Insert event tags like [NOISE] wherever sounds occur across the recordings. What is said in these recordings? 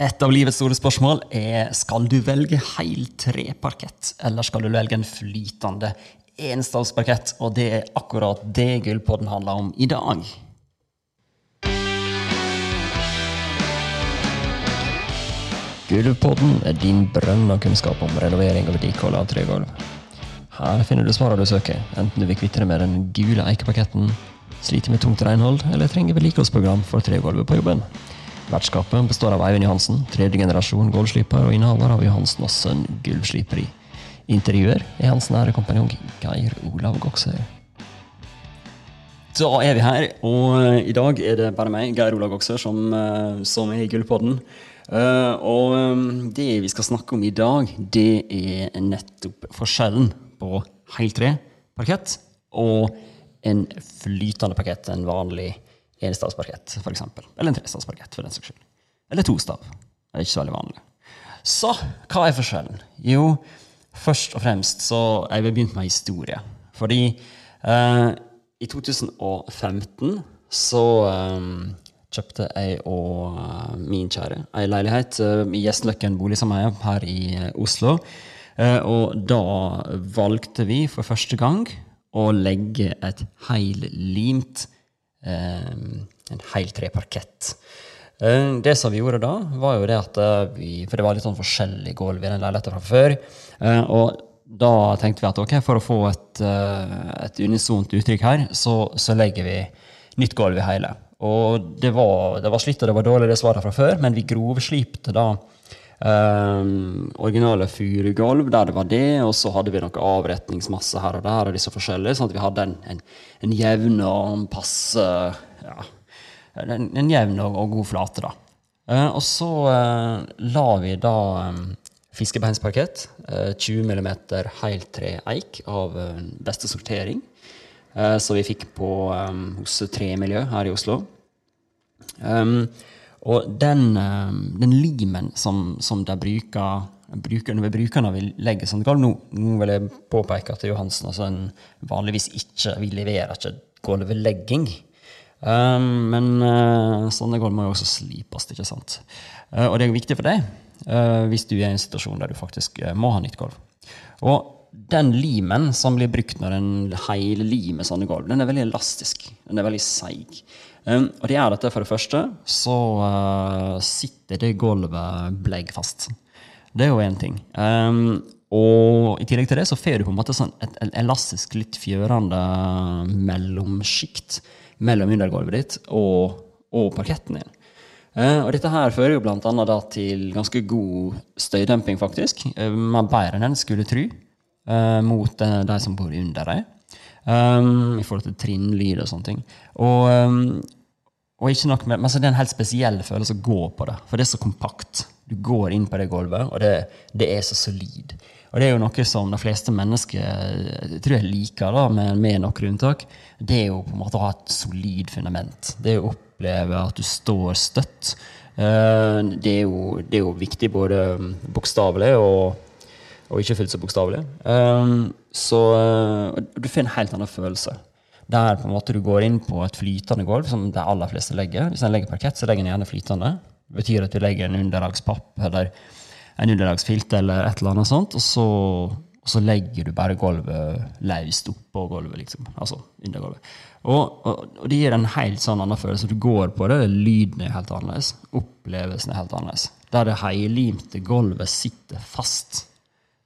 Et av livets store spørsmål er skal du velge heil treparkett, eller skal du velge en flytende enstavsparkett? Og det er akkurat det Gullpodden handler om i dag. Gullpodden er din brønn av kunnskap om renovering og vedlikehold av tregulv. Her finner du svarene du søker, enten du vil kvitte deg med den gule eikeparketten, sliter med tungt renhold eller trenger vedlikeholdsprogram for tregulvet på jobben. Vertskapet består av Eivind Johansen, tredje generasjon gulvsliper og innehaver av Johansen og Sønn gulvsliperi. Intervjuer er hans nære kompanjong Geir Olav Goksøy. Da er vi her, og i dag er det bare meg, Geir Olav Goksøy, som, eh, som er i Gullpodden. Uh, og um, det vi skal snakke om i dag, det er nettopp forskjellen på heltre parkett og en flytende parkett, en vanlig enstavsparkett, f.eks. Eller en trestavsparkett, for den saks skyld. Eller tostav. Det er ikke så veldig vanlig. Så hva er forskjellen? Jo, først og fremst så jeg vil begynne med historie. Fordi eh, i 2015 så eh, kjøpte jeg og uh, min kjære ei leilighet eh, i Gjestløkken boligsameie her i uh, Oslo. og da valgte vi for første gang å legge et heillimt en hel heiltreparkett. Det som vi gjorde da, var jo det at vi For det var litt sånn forskjellig gulv i den leiligheten fra før. og da tenkte vi at ok, for å få et, et unisont uttrykk her, så, så legger vi nytt gulv i hele. Og det var, det var slitt og det var dårlig, det svaret fra før, men vi grovslipte da um, originale furugulv der det var det, og så hadde vi noe avretningsmasse her og der, og disse forskjellige, sånn at vi hadde en, en, en jevn og passe ja, en, en jevn og, og, god flate, da. Uh, og så uh, la vi da um, fiskebeinsparkett, uh, 20 mm heltre eik av beste sortering. uh, som vi fikk på um, hos Tremiljø her i Oslo. Um, og den, um, den, limen som, som de bruker, bruker når vi bruker når vi legger sånt gulv nå, nå, vil jeg påpeke at Johansen altså en, vanligvis ikke vi leverer ikke gulvlegging. Um, men uh, sånne gulv må jo også slipes. ikke sant? Uh, og det er viktig for deg uh, hvis du er i en situasjon der du faktisk må ha nytt gulv. Og den limen som blir brukt når en heillimer sånne gulv, den er veldig elastisk. Den er veldig seig. Um, og det gjør dette for det første, så uh, sitter det gulvet bleggfast. Det er jo én ting. Um, og i tillegg til det så får du på en måte sånn et, elastisk, litt fjørende mellomsjikt mellom undergulvet ditt og, og parketten din. Uh, og dette her fører jo blant annet til ganske god støydemping, faktisk. Uh, bedre enn en skulle tro uh, mot de som bor under deg. Um, I forhold til trinnlyd og sånne ting. Og, um, og ikke nok med, men så det er en helt spesiell følelse å gå på det, for det er så kompakt. Du går inn på det gulvet, og det, det er så solid. Og det er jo noe som de fleste mennesker jeg tror jeg liker, da, med, med noen unntak. Det er jo på en måte å ha et solid fundament. Det er å oppleve at du står støtt. Uh, det, er jo, det er jo viktig både bokstavelig og og ikke fullt så bokstavelig. Så uh, du får en helt annen følelse. Der på en måte du går inn på et flytende gulv, som de aller fleste legger. Hvis en legger parkett, så legger en gjerne flytende. Det betyr at du legger en underlagspapp eller en underlagsfilt eller et eller annet sånt, og så, og så legger du bare gulvet løst oppå gulvet, liksom. Altså under gulvet. Og, og, og, det gir en helt sånn annen følelse. Du går på det, lyden er helt annerledes. Opplevelsen er helt annerledes. Der det heilimte gulvet sitter fast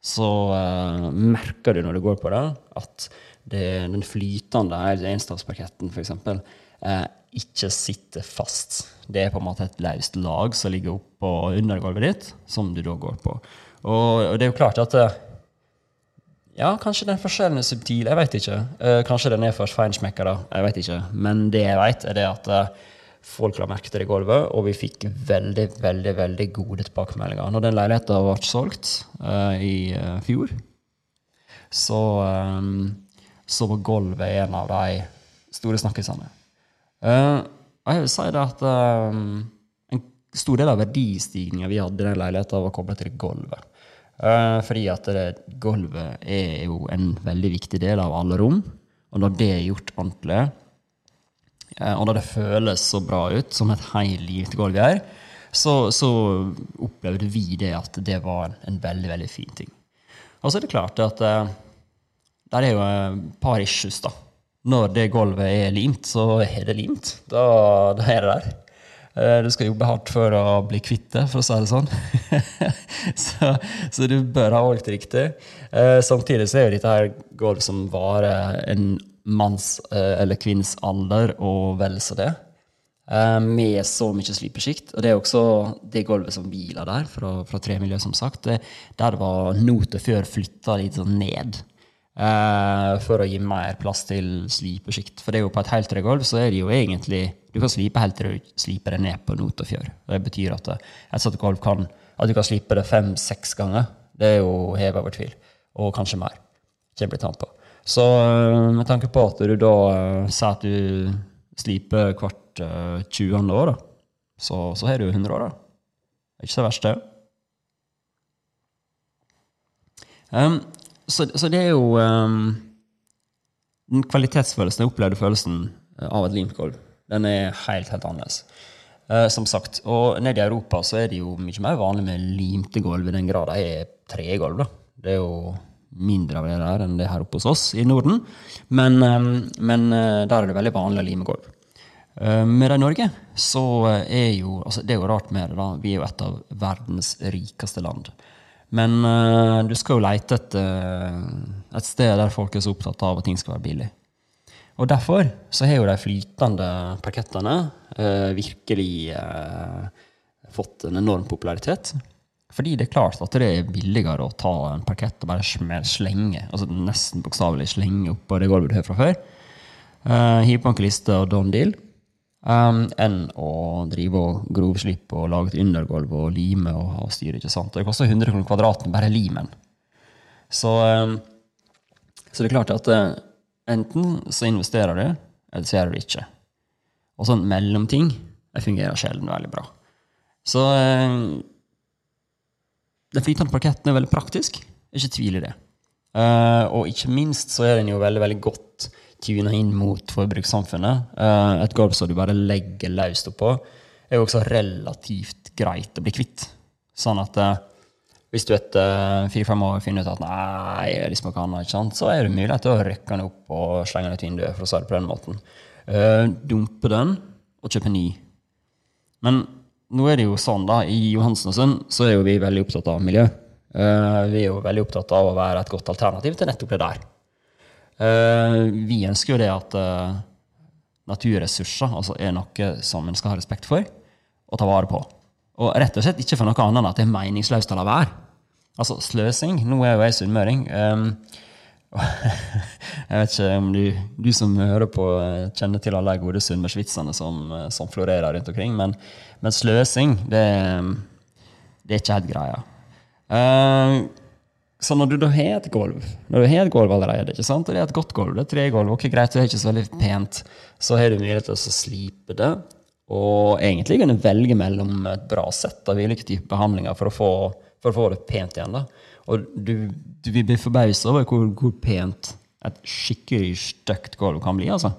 så uh, merker du når du går på det, at det, den flytende enstavsparketten f.eks. Uh, eh, ikke sitter fast. Det er på en måte et løst lag som ligger oppå undergulvet ditt, som du da går på. Og, og det er jo klart at uh, ja, kanskje den forskjellen er subtil. Jeg vet ikke. Uh, kanskje den er for feinschmekka, da. Jeg veit ikke. Men det jeg vet, er det at uh, Folk la merke til det gulvet, og vi fikk veldig veldig, veldig gode tilbakemeldinger. Når den leiligheten ble solgt uh, i uh, fjor, så, um, så var gulvet en av de store snakkisene. Uh, og jeg vil si det at um, en stor del av verdistigninga vi hadde i den leiligheten, var kobla til gulvet. Uh, fordi at det, gulvet er jo en veldig viktig del av alle rom. Og når det er gjort ordentlig, og da det føles så bra ut, som et heilgitt gulv her, så, så, opplevde vi det at det var en, veldig, veldig fin ting. Og så er det klart at uh, der er jo et par issues, da. Når det gulvet er limt, så er det limt. Da, da er det der. Uh, du skal jobbe hardt for å bli kvitt det, for å si det sånn. [LAUGHS] så, så, du bør ha valgt riktig. Samtidig så er jo dette her gulv som varer en manns eller kvinns alder og vel så det. Eh, med så mye slipesjikt. Og det er også det gulvet som hviler der, fra, fra tremiljøet, som sagt. Det, der var notet før flytta litt sånn ned. Uh, for å gi mer plass til slipesjikt. For det er jo på et heltregulv så er det jo egentlig Du kan slipe helt til du sliper det ned på not og fjør. Det betyr at eh, et sånt gulv kan at du kan slipe det fem-seks ganger. Det er jo hevet over tvil. Og kanskje mer. Kommer litt an på. Så med tanke på at du da uh, sier at du sliper hvert uh, 20. år, da, så, så har du 100 år. da. Det er ikke så verst, det. Um, så, så, det er jo um, Den kvalitetsfølelsen, den opplevde følelsen eh, av et limgulv, den er helt, helt annerledes. Uh, som sagt, og nede i Europa så er det jo mye mer vanlig med limte gulv i den grad de er tregulv. Det er jo mindre av det der enn det her oppe hos oss i Norden. Men, um, men uh, der er det veldig vanlig å lime gulv. Eh, med det i Norge så er jo altså Det er jo rart med det, da. Vi er jo et av verdens rikeste land. Men uh, du skal jo leite etter et sted der folk er så opptatt av at ting skal være billig. Og derfor så har jo de flytende parkettene virkelig fått en enorm popularitet. Fordi det er klart at det er billigere å ta en parkett og bare slenge, altså nesten bokstavelig slenge oppå det gulvet du har fra før. Uh, på en kliste og don deal um, enn å drive og grovslippe og lage et undergulv og lime og og styre. ikke sant? Det koster 100 kroner kvadraten bare limen. Så, um, så, det er klart at uh, enten så investerer du, eller så gjør du ikke. Og sånn mellomting det fungerer sjelden veldig bra. Så uh, den flytende parketten er veldig praktisk. Ikke tvil i det. Uh, og ikke minst så er den jo veldig, veldig godt tuna inn mot forbrukssamfunnet. Uh, et gulv som du bare legger løst oppå, er jo også relativt greit å bli kvitt. Sånn at uh, hvis du etter fire-fem år finner ut at nei, jeg liksom ikke annet, ikke sant? så er det mulighet til å rykke den opp og slenge den ut vinduet. for å si det på den måten. Dumpe den og kjøpe ny. Men nå er det jo sånn da, i Johansen og Sønn så er jo vi veldig opptatt av miljø. Uh, vi er jo veldig opptatt av å være et godt alternativ til nettopp det der. Uh, vi ønsker jo det at uh, naturressurser altså er noe som en skal ha respekt for og ta vare på. Og rett og slett ikke for noe annet enn at det er meningsløst å la være. Altså sløsing Nå er jo jeg sunnmøring. Um, [LAUGHS] jeg vet ikke om du, du, som hører på, eh, kjenner til alle de gode sunnmørsvitsene som, som, florerer rundt omkring, men, men sløsing, det, det, er ikke helt greia. Uh, så når du da har et gulv når du har et gulv allerede, ikke sant? og det er et godt gulv, det er tregulv, ok, greit, det er ikke så veldig pent, så har du mulighet til å slipe det. Og egentlig kan du velge mellom et bra sett av ulike typer behandlinger for å få, for å få det pent igjen. da. Og du, du vil forbausa over hvor, hvor, pent et skikkelig stygt gulv kan bli. altså.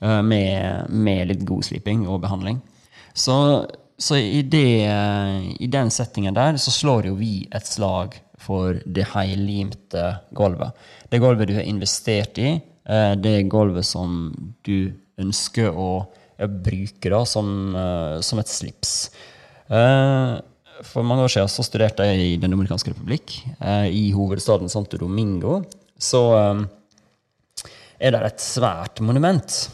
Eh, med, med, litt god sliping og behandling. Så, så i, det, i den settingen der så slår jo vi et slag for det heillimte gulvet. Det gulvet du har investert i, eh, det gulvet som du ønsker å bruke da, som, eh, som, et slips. Eh, for mange år siden så studerte jeg i Den dominikanske republikk, i hovedstaden Santo Domingo. Så er det et svært monument.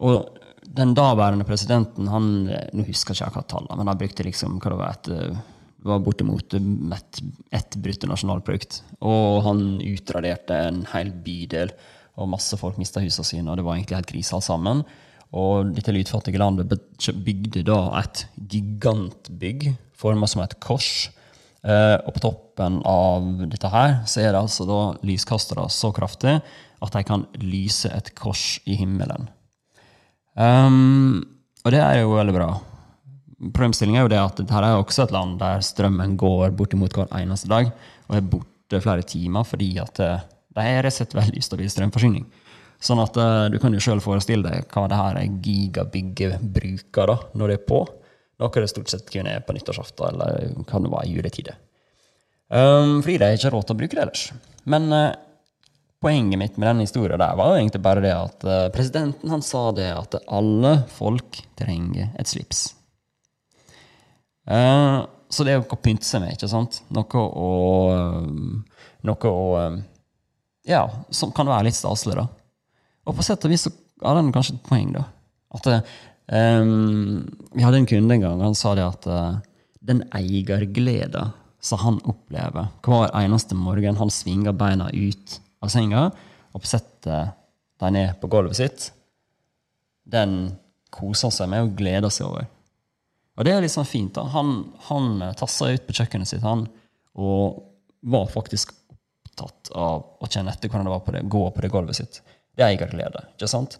og den daværende presidenten han, Nå husker jeg ikke hva tallene, men han brukte liksom hva det var, et var bortimot ett et bruttonasjonalprodukt. Og han utraderte en hel bydel, og masse folk mista husene sine. Og det var egentlig helt krise alt sammen. Og dette lydfattige landet bygde da et gigantbygg forma som et kors. Eh, og på toppen av dette her så er det altså da lyskastere så kraftig at de kan lyse et kors i himmelen. Um, og det er jo veldig bra. Problemstillingen er jo det at dette er også et land der strømmen går bortimot hver eneste dag og er borte flere timer fordi at eh, det er rett og slett veldig stabil strømforsyning. Sånn at uh, du kan jo sjøl forestille deg hva det her gigabygget bruker da, når det er på. Noe det stort sett kun er på nyttårsaften eller kan det være i juletider. Um, fordi de ikke har råd til å bruke det ellers. Men uh, poenget mitt med denne historien der var jo egentlig bare det at uh, presidenten han sa det at alle folk trenger et slips. Uh, så det er noe å pynte seg med, ikke sant? Noe å Noe å Ja, som kan være litt staselig, da. Og på sett og vis så har den kanskje et poeng, da. At um, Vi hadde en kunde en gang, han sa det at uh, den eiergleda som han opplever hver eneste morgen han svinger beina ut av senga og setter dem ned på gulvet sitt, den koser seg med og gleder seg over. Og det er sånn fint. da. Han, han tassa ut på kjøkkenet sitt han, og var faktisk opptatt av å kjenne etter hvordan det var på det, gå på det gulvet sitt. Det er eierglede. ikke sant?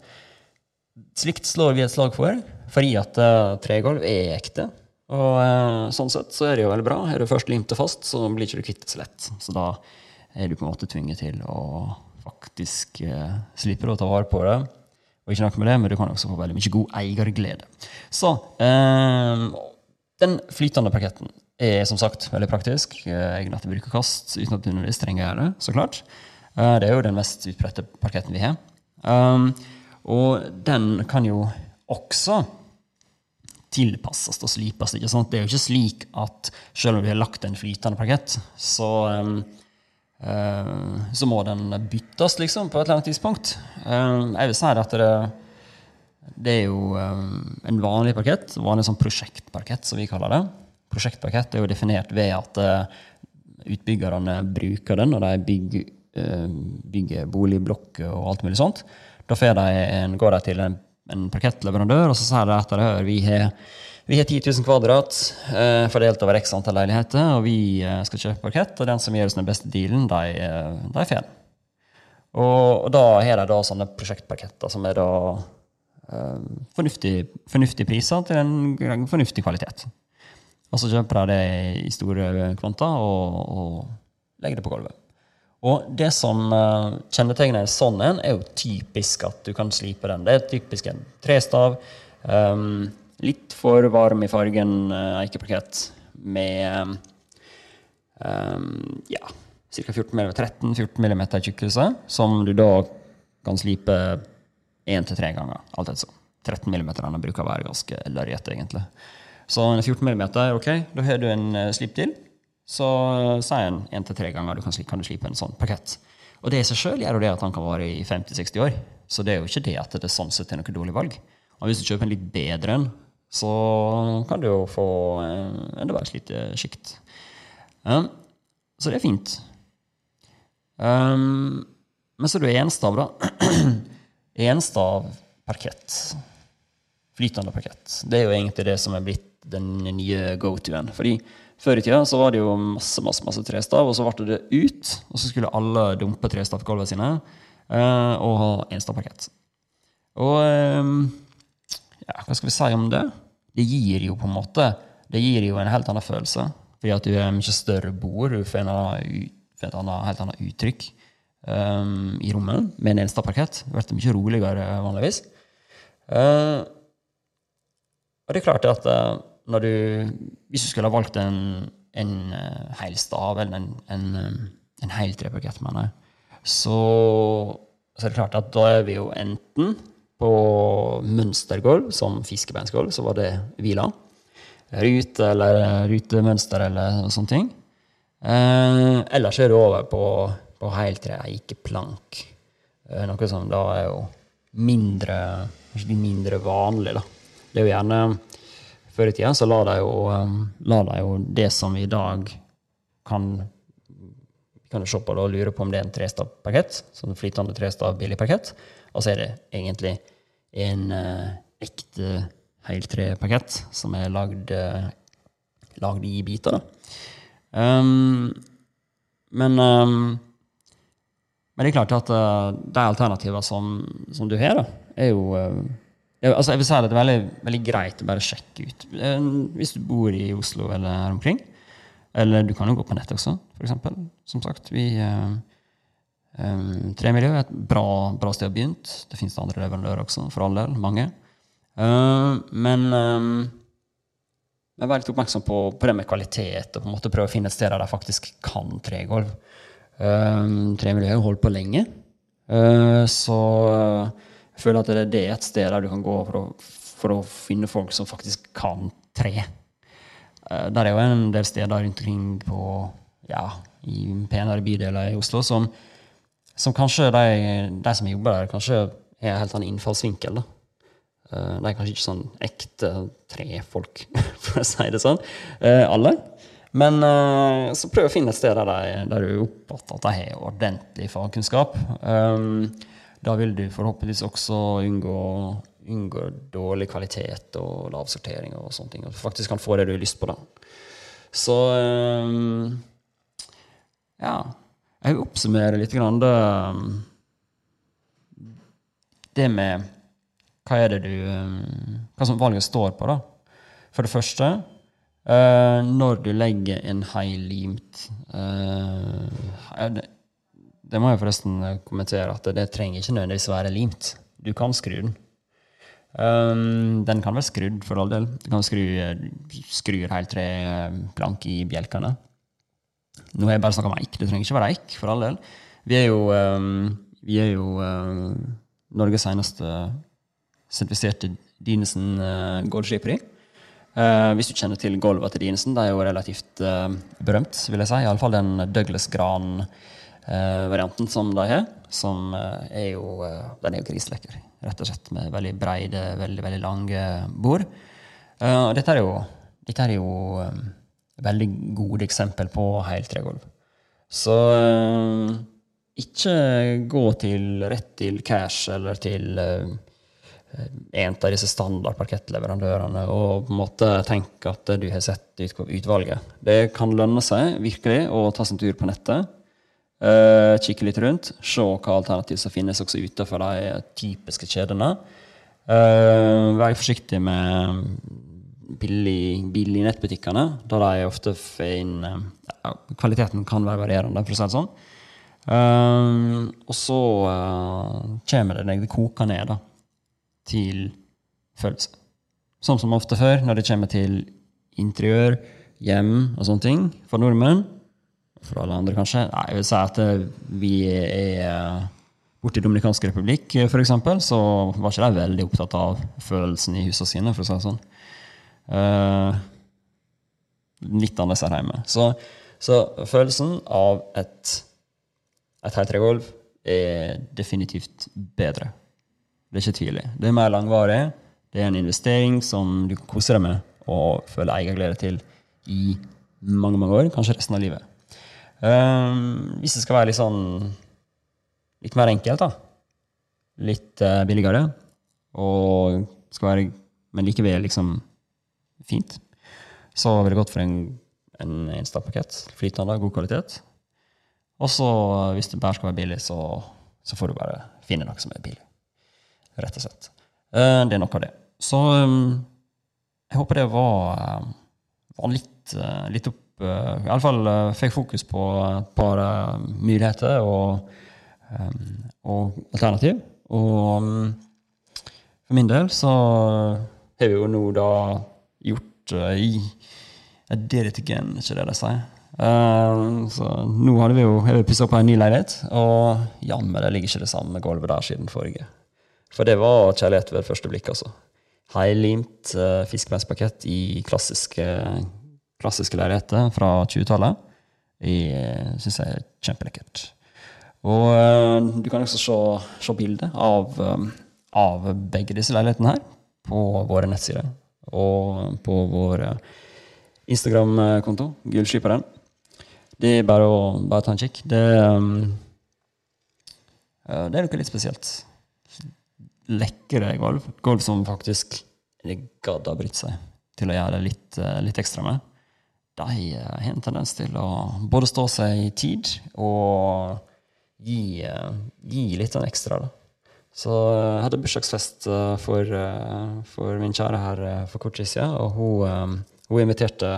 Slikt slår vi et slag for, fordi at uh, tregulv er ekte. Og uh, sånn sett så er det jo veldig bra. Er du først limt det fast, så blir ikke du kvitt det så lett. Så da er du på en måte tvunget til å faktisk uh, slippe å ta vare på det. Og ikke nok med det, men du kan også få veldig mye god eierglede. Så uh, den flytende parketten er som sagt veldig praktisk. Egnet til bruk og kast uten at du nødvendigvis trenger å gjøre det. så klart. det er jo den mest utbredte parketten vi har. Um, og den kan jo også tilpasses og slipes. Ikke sant? Det er jo ikke slik at selv om vi har lagt en flytende parkett, så, um, uh, så må den byttes liksom, på et eller annet tidspunkt. Um, jeg vil si at det, det er jo en vanlig parkett, vanlig sånn prosjektparkett, som vi kaller det. Prosjektparkett er jo definert ved at uh, utbyggerne bruker den når de bygger, bygger boligblokker og alt mulig sånt. Da en, går de til en, en parkettleverandør og så sier de at hør, vi har, vi har 10 000 kvadrat eh, fordelt over x antall leiligheter, og vi eh, skal kjøpe parkett, og den som gir oss den beste dealen, de, eh, de får den. Og, og, da har de da sånne prosjektparketter som er da eh, fornuftige, fornuftige priser til en fornuftig kvalitet. Og så kjøper de det i store kvanta og, og legger det på gulvet. Og det som uh, kjennetegner sånn en, er jo typisk at du kan slipe den. Det er typisk en trestav. Um, litt for varm i fargen uh, eikeparkett med um, ja, ca. 13-14 mm tjukkelse, som du da kan slipe én til tre ganger. alt etter sånn. 13 mm bruker å være ganske lerrete, egentlig. Så 14 mm, ok, da har du en uh, slip til. Så sier han én til tre ganger du kan, kan du slipe en sånn parkett. Og det i seg sjøl gjør jo det at han kan vare i 50-60 år. Så det er jo ikke det at det er sånn sett er noe dårlig valg. Og hvis du kjøper en litt bedre en, så kan du jo få enda bare et lite sjikt. Um, så det er fint. Um, men så er det enstav, da. [CLEARS THROAT] enstav parkett. Flytende parkett. Det er jo egentlig det som er blitt den nye go-to-en. Fordi før i tida så var det jo masse masse, masse trestav, og så ble det ut. Og så skulle alle dumpe trestavgulvene sine uh, og ha enstavparkett. Og uh, ja, hva skal vi si om det? Det gir jo på en måte det gir jo en helt annen følelse. Fordi at du er mye større bord. Du får, en et annen, helt annet uttrykk um, i rommet med en enstavparkett. Det blir mye roligere vanligvis. Uh, og det er klart at når du Hvis du skulle ha valgt en, en uh, hel stav eller en, en, um, en hel trebukett, mener jeg, så, så, er det klart at da er vi jo enten på mønstergulv, som fiskebeinsgulv, så var det hvila. Rute eller rutemønster eller sånne ting. Eh, ellers er det over på, på heltre, ikke plank. Eh, noe som da er jo mindre, mindre vanlig. da. Det er jo gjerne før i tida så la de jo, um, la de jo det som vi i dag kan kan se på det og lure på om det er en trestavparkett, sånn flytende trestav billig parkett. Og så er det egentlig en uh, ekte heltreparkett som er lagd, uh, i biter. Um, men, um, men det er klart at uh, de alternativene som, som, du har, da, er jo uh, altså jeg vil si at det er veldig, veldig, greit å bare sjekke ut. Eh, hvis du bor i Oslo eller her omkring. Eller du kan jo gå på nett også, f.eks. Som sagt, vi um, Tremiljø er et bra, bra sted å begynne. Det finnes andre leverandører også, for all del. Mange. Uh, men um, jeg er litt oppmerksom på, på, det med kvalitet, og på en måte prøve å finne et sted der de faktisk kan tregulv. Um, tremiljøet har holdt på lenge, uh, så jeg føler at det, det er et sted der du kan gå for å, for å finne folk som faktisk kan tre. Uh, der er jo en del steder rundt omkring på, ja, i penere bydeler i Oslo som, som kanskje de, de, som jobber der, kanskje har en helt annen innfallsvinkel. da. Uh, de er kanskje ikke sånn ekte trefolk, [LAUGHS] for å si det sånn, uh, alle. Men så prøv å finne et sted der, der du oppfatter at de har ordentlig fagkunnskap. Da vil du forhåpentligvis også unngå, unngå, dårlig kvalitet og lav sortering og sånne ting. Og faktisk kan få det du har lyst på. da. Så um, ja. Jeg vil oppsummere litt grann det, det med hva er det du eh, Hva som valget står på, da. For det første, når du legger en heilimt uh, det, må jeg forresten kommentere at det, trenger ikke nødvendigvis være limt. Du kan skru den. Um, den kan være skrudd, for all del. Du kan skru, skru helt tre plank i bjelkene. Nå har jeg bare snakka om eik. Det trenger ikke være eik, for all del. Vi er jo, um, vi er jo um, Norges eneste sertifiserte Dinesen uh, Goldskiperi. Uh, hvis du kjenner til gulvet til Dinesen, det er jo relativt uh, berømt, vil jeg si. Iallfall den Douglas Gran-varianten uh, som de har. Som er jo Den er jo grislekker, rett og slett, med veldig breide, veldig veldig lange bord. og dette er jo, dette er jo veldig gode eksempel på heltregulv. Så ikke gå til rett til cash eller til en av disse standard parkettleverandørene og på en måte tenke at du har sett utvalget. Det kan lønne seg virkelig å ta sin tur på nettet. Uh, kikke litt rundt, se hva alternativ som finnes også utenfor de typiske kjedene. Uh, vær forsiktig med billig, billig nettbutikkene, da de ofte får inn uh, Kvaliteten kan være varierende, for å si det sånn. Uh, og så kommer det deg det koker ned. da til følelser. Sånn som ofte før, når det kommer til interiør, hjem og sånne ting for nordmenn. For alle andre, kanskje. Nei, jeg vil si at eh, vi er eh, borte i Dominikansk republikk, eh, f.eks., så var ikke de veldig opptatt av følelsen i husene sine, for å si det sånn. Uh, litt annerledes her hjemme. Så, så følelsen av et, et heltregulv er definitivt bedre det er ikke tvil Det er mer langvarig. Det er en investering som du kan kose deg med og føler eierglede til i mange mange år, kanskje resten av livet. Um, hvis det skal være litt sånn litt mer enkelt, da, litt uh, billigere, og skal være, men likevel liksom fint, så ville det gått for en, en enstadspakett. Flytende, god kvalitet. Og så, hvis det bare skal være billig, så, så får du bare finne noe som er billig rett og slett. Uh, det er noe av det. Så um, jeg håper det var, var litt, uh, litt opp uh, Iallfall fall fikk fokus på et par muligheter og, og alternativ. Og um, for min del så har vi jo nå da gjort i Det it ikke det de sier. Så nå hadde vi jo pussa opp en ny leilighet, og jammen det ligger ikke det samme gulvet der siden forrige. For det var kjærlighet ved første blikk, altså. Heilimt uh, fiskebeinsparkett i klassiske, klassiske leiligheter fra 20-tallet. Det Syns jeg er kjempelekkert. Og uh, du kan også se, se bilde av, um, av, begge disse leilighetene her på våre nettsider. Og på vår Instagram-konto, Gullskiperen. Det er bare å bare ta en kikk. Det, det er noe litt spesielt lekre gulv, gulv som faktisk gadd har brydd seg til å gjøre litt, eh, litt ekstra med, de eh, har en tendens til å både stå seg i tid og gi, eh, gi litt sånn ekstra. da. Så jeg hadde bursdagsfest for, for, min kjære her for kort tid siden, og hun, hun inviterte,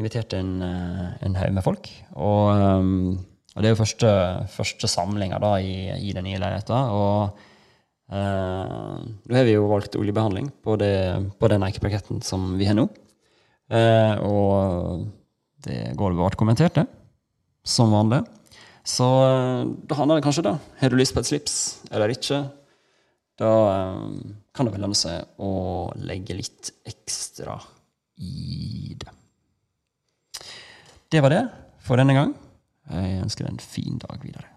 inviterte en, en haug med folk. Og, og, det er jo første, første samlinga i, i den nye leiligheta. Og nå har vi jo valgt oljebehandling på, det, på den eikeparketten som vi har nå. Eh, og det går vel kommentert, det. Som vanlig. Så eh, da handler det kanskje da. Har du lyst på et slips eller ikke? Da eh, kan det vel lønne seg å legge litt ekstra i det. Det var det for denne gang. Jeg ønsker deg en fin dag videre.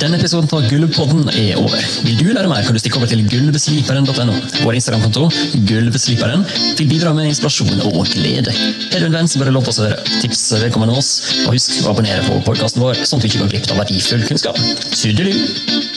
Denne episoden av Gulvpodden er over. Vil du lære mer, kan du stikke over til gulvsliperen.no. Vår Instagram-konto, Gulvsliperen, vil bidra med inspirasjon og glede. Er du en venn som bør låte oss å høre, tips vedkommende oss, og husk å abonnere på podkasten vår, sånn at du ikke går glipp av verdifull kunnskap. Tudelu!